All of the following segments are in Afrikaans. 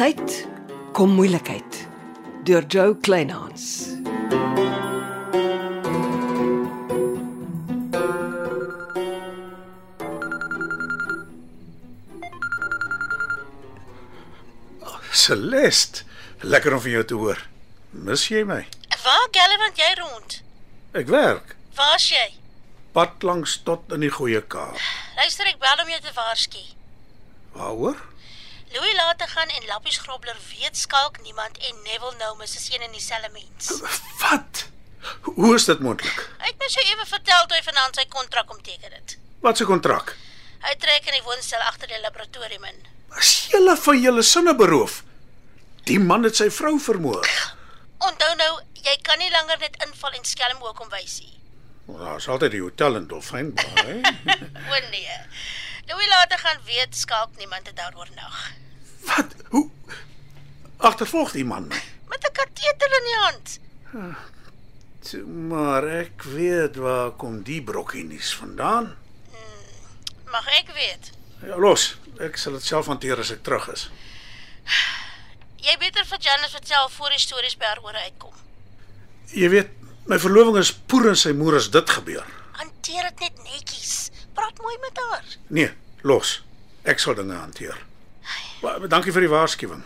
tyd kom moeilikheid deur Joe Kleinhans. Celeste, lekker om van jou te hoor. Mis jy my? Waar galvant jy rond? Ek werk Waar's jy? pad langs tot in die goeie Kaap. Luister, ek bel om jou te waarsku. Waaroor? Louis laat gaan en Lappies Grobler weet skalk niemand en Neville nou mis is een en dieselfde mens. Wat? Hoe is dit moontlik? Hy het my so ewe vertel toe hy vanaand sy kontrak omteken het. Wat 'n kontrak? Hy trek in die woonstel agter die laboratorium in. As julle van julle sinne beroof. Die man het sy vrou vermoor. Onthou nou, jy kan nie langer net inval en skelm ook kom wys nie. Daar's altyd die hotel in Dolfynbaai. O nee. Louis laat gaan weet skalk niemand het daaroor nag. Wat? Hoe? Agtervolg die man my. Met 'n kateter in die hand. Toe, Maar ek weet waar kom die brokkie nuus vandaan. Mag ek weet? Ja, los. Ek sal dit self hanteer as ek terug is. Jy beter vir Janice vertel voor die stories by haar ore uitkom. Jy weet, my verloving is poer en sy moer as dit gebeur. Hanteer dit net netjies. Praat mooi met haar. Nee, los. Ek sal dinge hanteer. Maar dankie vir die waarskuwing.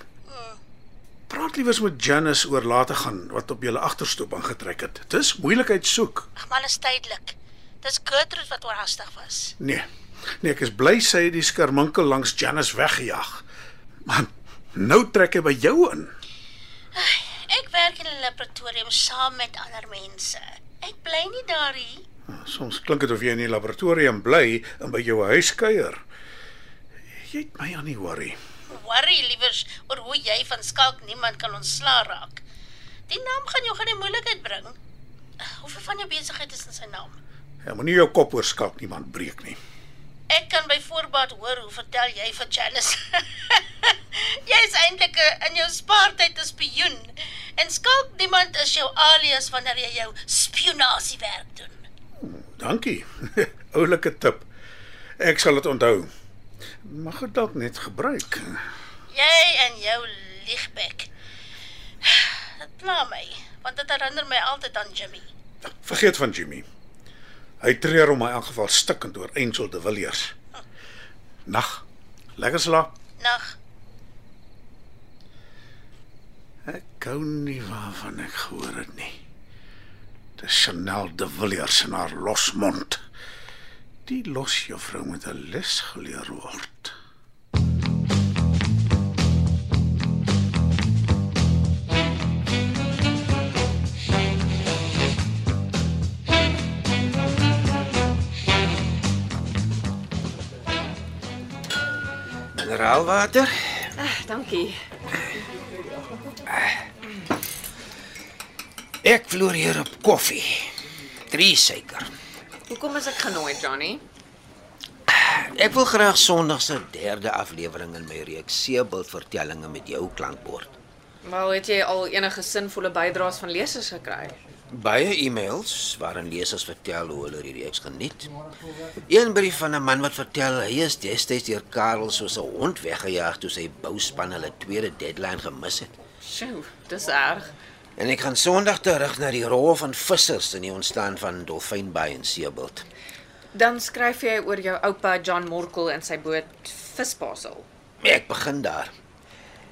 Praat liewers met Janice oor later gaan wat op julle agterstoep aangetrek het. Dis moeilikheid soek. Ag man, is tydelik. Dis Gertrude wat oorhaastig was. Nee. Nee, ek is bly sy het die skerminkel langs Janice weggejaag. Man, nou trek hy by jou in. Ek werk in 'n laboratorium saam met ander mense. Ek bly nie daar nie. Soms klink dit of jy in die laboratorium bly en by jou huis kuier. Jy het my aan nie worry. Worry liewers oor hoe jy van skalk niemand kan ontsla raak. Die naam gaan jou gaan in moeilikheid bring. Hoeveel van jou besigheid is in sy naam? Jy moenie jou kop oor skalk niemand breek nie. Ek kan by voorbaat hoor hoe vertel jy vir Janice. Jy's eintlik 'n in jou spaartyd 'n spioen. En skalk niemand is jou alias wanneer jy jou spionasiewerk doen. Dankie. Oulike tip. Ek sal dit onthou. Mag dit dalk net gebruik. Jy en jou liegbek. Dit pla my, want dit herinner my altyd aan Jimmy. Vergeet van Jimmy. Hy treur om my aangeval stikkend oor Angel de Villiers. Nag. Lekker slaap. Nag. Ek hou nie waarvan ek gehoor het nie. Chanel de Villiers en haar losmond. Die los juffrou met 'n les geleer word. Mineraalwater? Ah, dankie. Ek floreer op koffie. Drie suiker. Hoekom is ek genooi, Johnny? Ek wil graag Sondag se derde aflewering in my reeks Seebult vertellings met jou klankbord. Wel, het jy al enige sinvolle bydraes van lesers gekry? Baie e-mails waarin lesers vertel hoe hulle die reeks geniet. Een brief van 'n man wat vertel hy is destyds deur Karel soos 'n hond weggejaag toe sy bouspan hulle tweede deadline gemis het. Sjoe, dis erg. En ek gaan Sondag terug na die rol van vissers in die ontstaan van Dolfynbaai en Seebult. Dan skryf jy oor jou oupa John Morkel en sy boot Vispasel. Ek begin daar.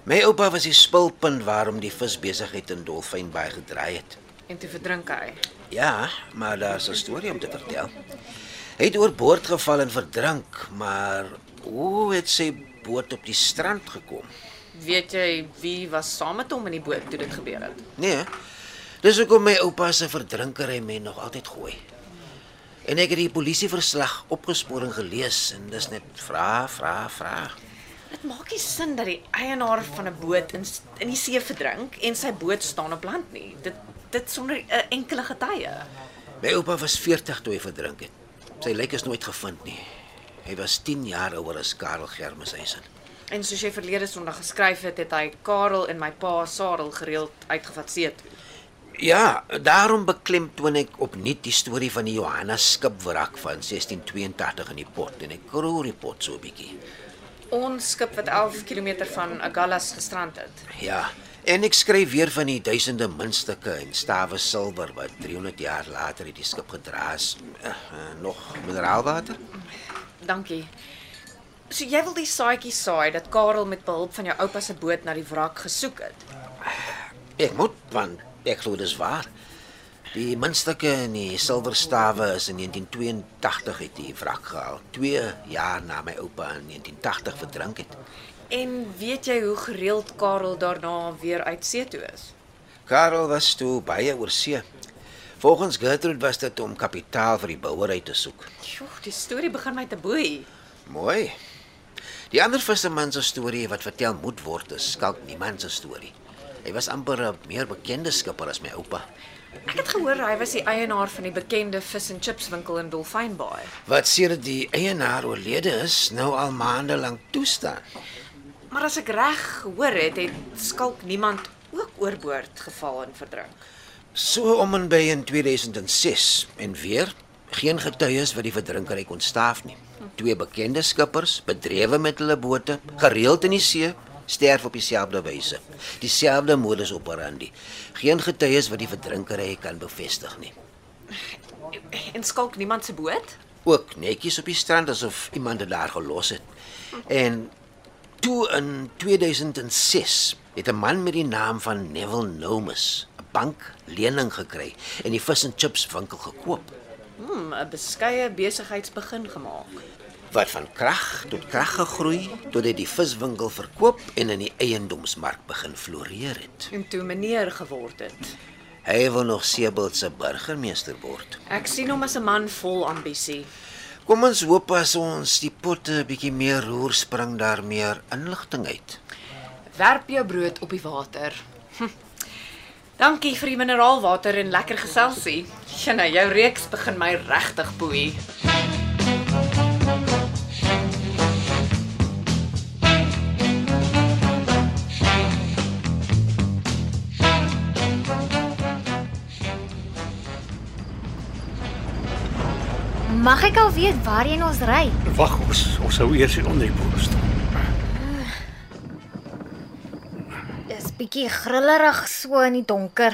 My oupa was die spulpunt waarom die visbesigheid in Dolfynbaai gedraai het. En toe verdrink hy. Ja, maar daar's 'n storie om te vertel. Hy het oorboord geval en verdrink, maar hoe het sy boot op die strand gekom? Weet jy wie was saam met hom in die boot toe dit gebeur het? Nee. Dis hoekom my oupa se verdrinkery my nog altyd gooi. En ek het die polisieverslag opgesporing gelees en dis net vra, vra, vra. Dit maak nie sin dat die eienaar van 'n boot in in die see verdrink en sy boot staan op land nie. Dit dit sonder 'n enkele getuie. My oupa was 40 toe hy verdrink het. Sy lijk is nooit gevind nie. Hy was 10 jaar ouer as Karel Germeshuisen. En soos jy verlede Sondag geskryf het, het hy Karel en my pa Sarel gereeld uitgevat see toe. Ja, daarom beklemtoon ek opnuut die storie van die Johanna skipwrak van 1682 in die pot en ek kroer die pot so 'n bietjie. Ons skip wat 11 km van Agallas gestrand het. Ja. En ek skryf weer van die duisende muntstukke en stawe silwer wat 300 jaar later uit die skip gedra is. Uh, uh, nog mineraalwater? Dankie. So jy wil die saadjie saai dat Karel met behulp van jou oupa se boot na die wrak gesoek het. Ek moet want ek glo dis waar. Die muntstukke en die silwerstawe is in 1982 uit die wrak gehaal. 2 jaar na my oupa in 1980 verdrink het. En weet jy hoe gereeld Karel daarna weer uit see toe is? Karel was toe baie oor see. Volgens Gertrude was dit om kapitaal vir die bouery te soek. Sjoe, die storie begin my te boei. Mooi. Die ander visserman se storie wat vertel moet word is skalk niemand se storie. Hy was amper 'n meer bekende skipper as my oupa. Ek het gehoor hy was die eienaar van die bekende vis en chips winkel in Dolfynbaai. Wat sedert die eienaar oorlede is, nou al maande lank toestaan. Maar as ek reg gehoor het, het skalk niemand ook oorboord geval en verdrink. So om en by in 2006 en weer geen getuies wat die verdrinkery kon staaf nie. Twee bekende skippers, bedrewe met hulle bote, gereeld in die see, sterf op dieselfde wyse. Dieselfde modus operandi. Geen getuies wat die verdrinkery kan bevestig nie. En skalk niemand se boot? Ook netjies op die strand asof iemand dit daar gelos het. En toe in 2006 het 'n man met die naam van Neville Nomus 'n bank lening gekry en die vis en chips winkel gekoop. Hmm, 'n beskeie besigheidsbegin gemaak. wat van krag tot krag gegroei tot hy die viswinkel verkoop en in die eiendomsmark begin floreer het. En toe meneer geword het. Hy wil nog Sebald se burgemeester word. Ek sien hom as 'n man vol ambisie. Kom ons hoop as ons die potte 'n bietjie meer roer spring daar meer inligting uit. Werp jou brood op die water. Hm. Dankie vir die mineraalwater en lekker geselsie. Jana, jou reeks begin my regtig boei. Mag ek al weet waarheen ons ry? Wag, ons ons sou eers hier onder die boom staan. Dis bietjie grillerig so in die donker.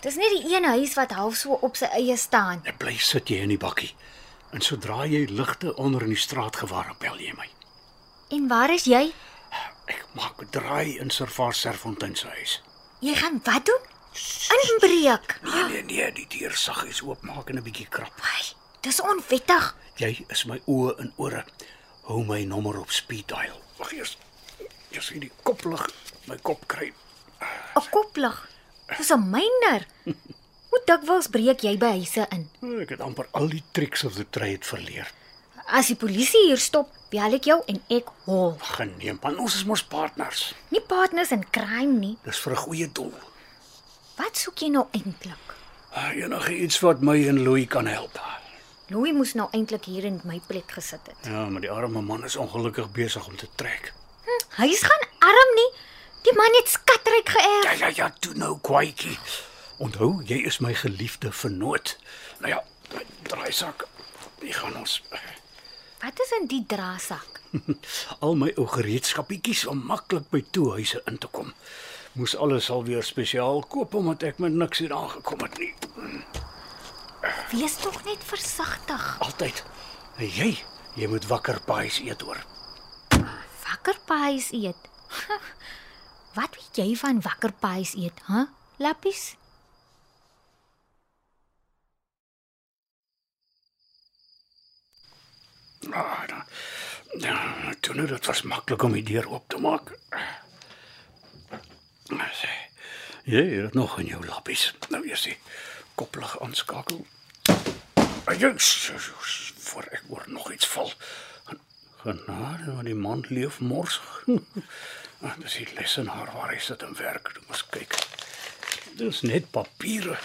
Dis net die een huis wat half so op sy eie staan. Ek bly sit jy in die bakkie. En sodra jy ligte onder in die straat gewaar, bel jy my. En waar is jy? Ek maak 'n draai in Servaar Serfontein se huis. Jy gaan wat doen? Inbreek. Nee nee nee, die deur saggies oopmaak en 'n bietjie krap. Ai, dis onwettig. Jy is my oë en ore. Hou my nommer op speed dial. Wag eers. Jy sien die koplig my kop kry. 'n Koplig. Dis 'n myner. Hoe dikwels breek jy by huise in? Ek het amper al die tricks of the trade verleer. As die polisie hier stop, bel ek jou en ek hol. Geneem, man, ons is mos partners. Nie partners in crime nie. Dis vir 'n goeie doel. Wat soek jy nou eintlik? Ah, Enige iets wat my en Louis kan help. Louis moes nou eintlik hier in my plek gesit het. Ja, maar die arme man is ongelukkig besig om te trek. Hm, Hy's gaan arm nie. Die man het skatryk geërf. Ja ja ja, toe nou kwaaitjie. Onthou, jy is my geliefde vernoot. Nou ja, my draaisak. Die gaan ons Wat is in die draasak? al my ou gereedskapietjies om maklik by toehuise in te kom. Moes alles alweer spesiaal koop omdat ek met niks hier aangekom het nie. Wees tog net versigtig. Altyd. En jy, jy moet wakker paais eet hoor. Wakker pies eet. Wat weet jy van wakker pies eet, hè? Huh? Lappies? Ah, dan, ja, toe nou, dit was maklik om die deur oop te maak. Sê, Jy het nog in jou lappies. Nou eers die koplig aanskakel. Ajuks, voor ek oor nog iets val. Genade, want die man leef mors. Ah, Dis die lesenaar waar hy sit en werk. Kom ons kyk. Dis net papiere.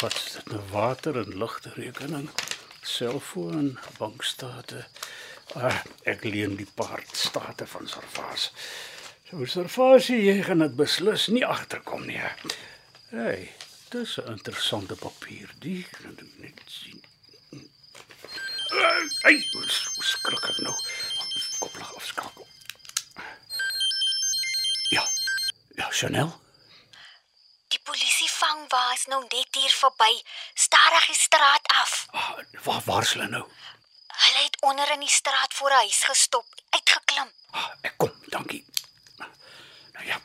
Wat is dit nou? Water en ligte rekening, selfoon, bankstate. Ah, ek leen die paar state van Servaas. So Servaasie, jy gaan dit beslis nie agterkom nie. Hey, dis 'n interessante papier. Die kan ek net sien. Ai, hoe skrik ek nou. Kop vlug afskakel. Ja, Chanel. Die polisie vang was nou net hier verby, stadig die straat af. Ah, waar waar's hulle nou? Hulle het onder in die straat voor 'n huis gestop, uitgeklim. Ah, ek kom, dankie. Nou ja.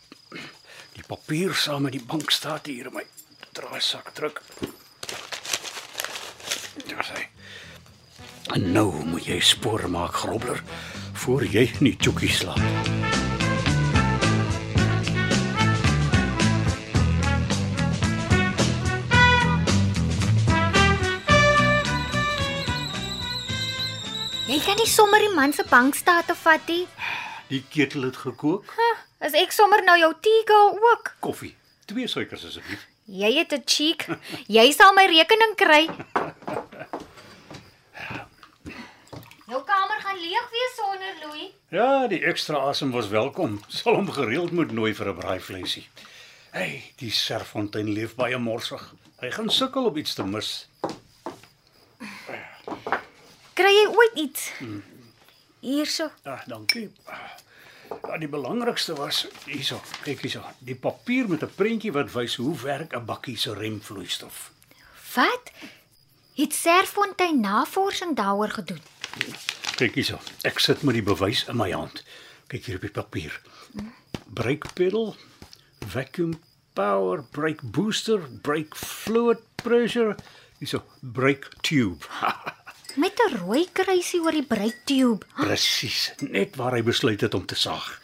Die papier saam met die bankstaat hier in my draaisak druk. Daar sê. En nou moet jy spore maak, grobler, voor jy in die chokkie slaap. Jy kan nie sommer die man se bankstate vat nie. Die ketel het gekook. As ek sommer nou jou tiga ook. Koffie. Twee suikers asseblief. Jy het 'n cheek. Jy sal my rekening kry. Jou kamer gaan leeg wees sonder Louis. Ja, die ekstra asem was welkom. Sal hom gereeld moet nooi vir 'n braaivleisie. Hey, die Serfontein leef baie morsig. Hy gaan sukkel om iets te mis. Kry jy ooit iets? Hierso. Ja, dankie. Ja, die belangrikste was hierso, kyk hierso, die papier met 'n prentjie wat wys hoe werk 'n bakkie se remvloeistof. Wat? Het Serfontein navorsing daaroor gedoen? Kyk hierso, ek sit met die bewys in my hand. Kyk hier op die papier. Brake pedal, vacuum power, brake booster, brake fluid pressure, hierso, brake tube. Met 'n rooi kruisie oor die breektube. Presies, net waar hy besluit het om te saag.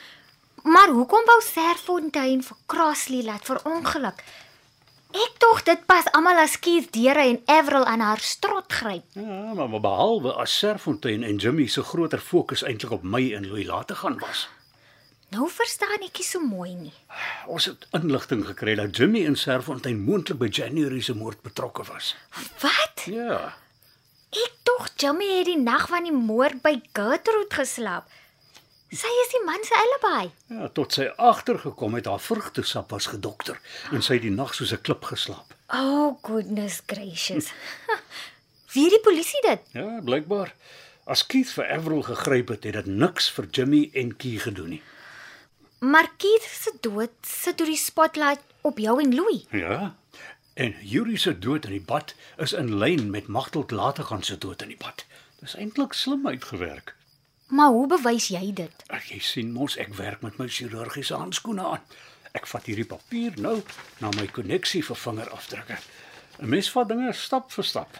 Maar hoekom wou Serfontein vir Crossley laat verongeluk? Ek tog dit pas almal as Keith Deere en Avril aan haar strot gryp. Ja, maar, maar behalwe as Serfontein en Jimmy se groter fokus eintlik op my en Louis laat te gaan was. Nou verstaan ek nie so mooi nie. Ons het inligting gekry dat Jimmy en Serfontein moontlik by January se moord betrokke was. Wat? Ja. Ek tog Jimmy het die nag van die moord by Gertrude geslaap. Sy is die man se alibi. Ja, tot sy agtergekom het haar vrugtesap was gedokter en sy het die nag soos 'n klip geslaap. Oh goodness gracious. Wie het die polisie dit? Ja, blykbaar. As Keith vir Avril gegryp het, het dit niks vir Jimmy en Key gedoen nie. Maar Keith se dood sit deur die spotlight op jou en Louis. Ja. En Yuri se dood in die bad is in lyn met Magteld later gaan se dood in die bad. Dis eintlik slim uitgewerk. Maar hoe bewys jy dit? Ag jy sien mos ek werk met my chirurgiese handskoene aan. Ek vat hierdie papier nou na my koneksie vir vingerafdrukke. 'n Mens vat dinge stap vir stap.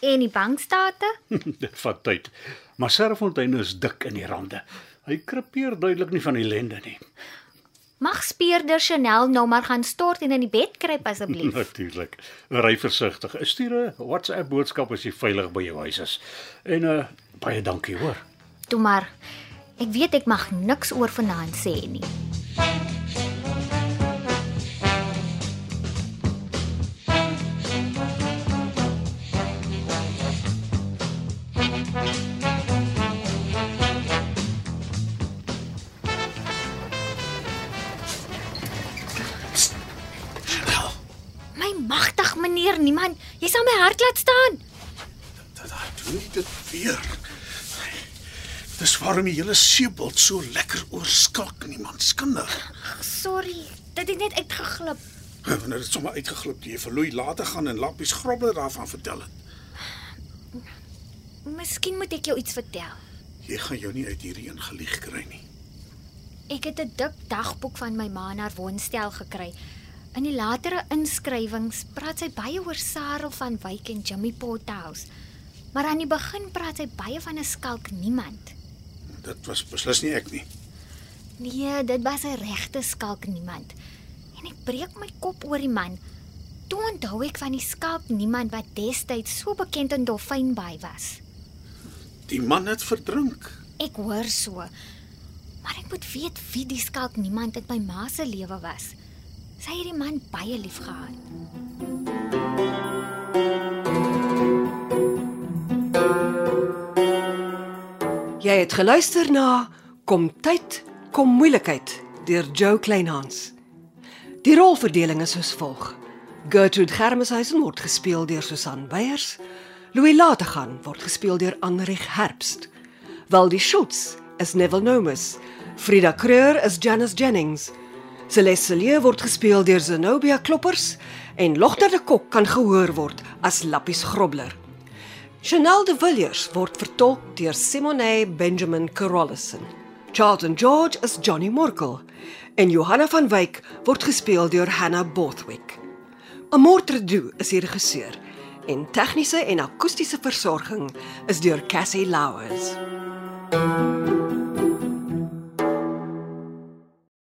En die bankstate? Dit vat tyd. Maar Serfontein is dik in die rande. Hy krepeer duidelik nie van ellende nie. Mag speurder Chanel nou maar gaan stort en in die bed kruip asseblief. Natuurlik. Ry versigtig. Stuur 'n WhatsApp boodskap as jy veilig by jou huis is. En uh baie dankie hoor. Toe maar. Ek weet ek mag niks oor vanaand sê nie. My magtig meneer, niemand. Jy sal my hart laat staan. dat hy doen dit weer. Dis waarom die hele seebult so lekker oorskalk niemand skinder. Sorry, dit het net uitgeglip. Wanneer dit sommer uitgeglip jy verlooi later gaan en lappies grobler daarvan vertel het. Miskien moet ek jou iets vertel. Jy gaan jou nie uit hierdie ingelieg kry nie. Ek het 'n dik dagboek van my ma na haar woonstel gekry. In die latere inskrywings praat sy baie oor Sarel van Wyk en Jimmy Pothouse. Maar aan die begin praat sy baie van 'n skalk niemand. Dit was beslis nie ek nie. Nee, dit was 'n regte skalk niemand. En ek breek my kop oor die man. Toe onthou ek van die skalk niemand wat destyds so bekend in Dolfynbaai was. Die man het verdrink. Ek hoor so. Maar ek moet weet wie die skalk niemand in my ma se lewe was. Sy het die man baie liefgehad. Jy het geluister na Kom tyd, kom moeilikheid deur Joe Kleinhans. Die rolverdeling is soos volg: Gertrude Germeshuisen word gespeel deur Susan Beyers, Louis Lategan word gespeel deur Anrich Herbst, Waldie Schutz is Neville Nomus. Frida Kreur is Janice Jennings. Celeste Lee word gespeel deur Zenobia Kloppers en Logter de Kok kan gehoor word as Lappies Grobler. Chanel de Villiers word vertolk deur Simone Benjamin Carolison. Charlton George is Johnny Morkel en Johanna van Wyk word gespeel deur Hannah Bothwick. Amortredu is die regisseur en tegniese en akoestiese versorging is deur Cassie Louws.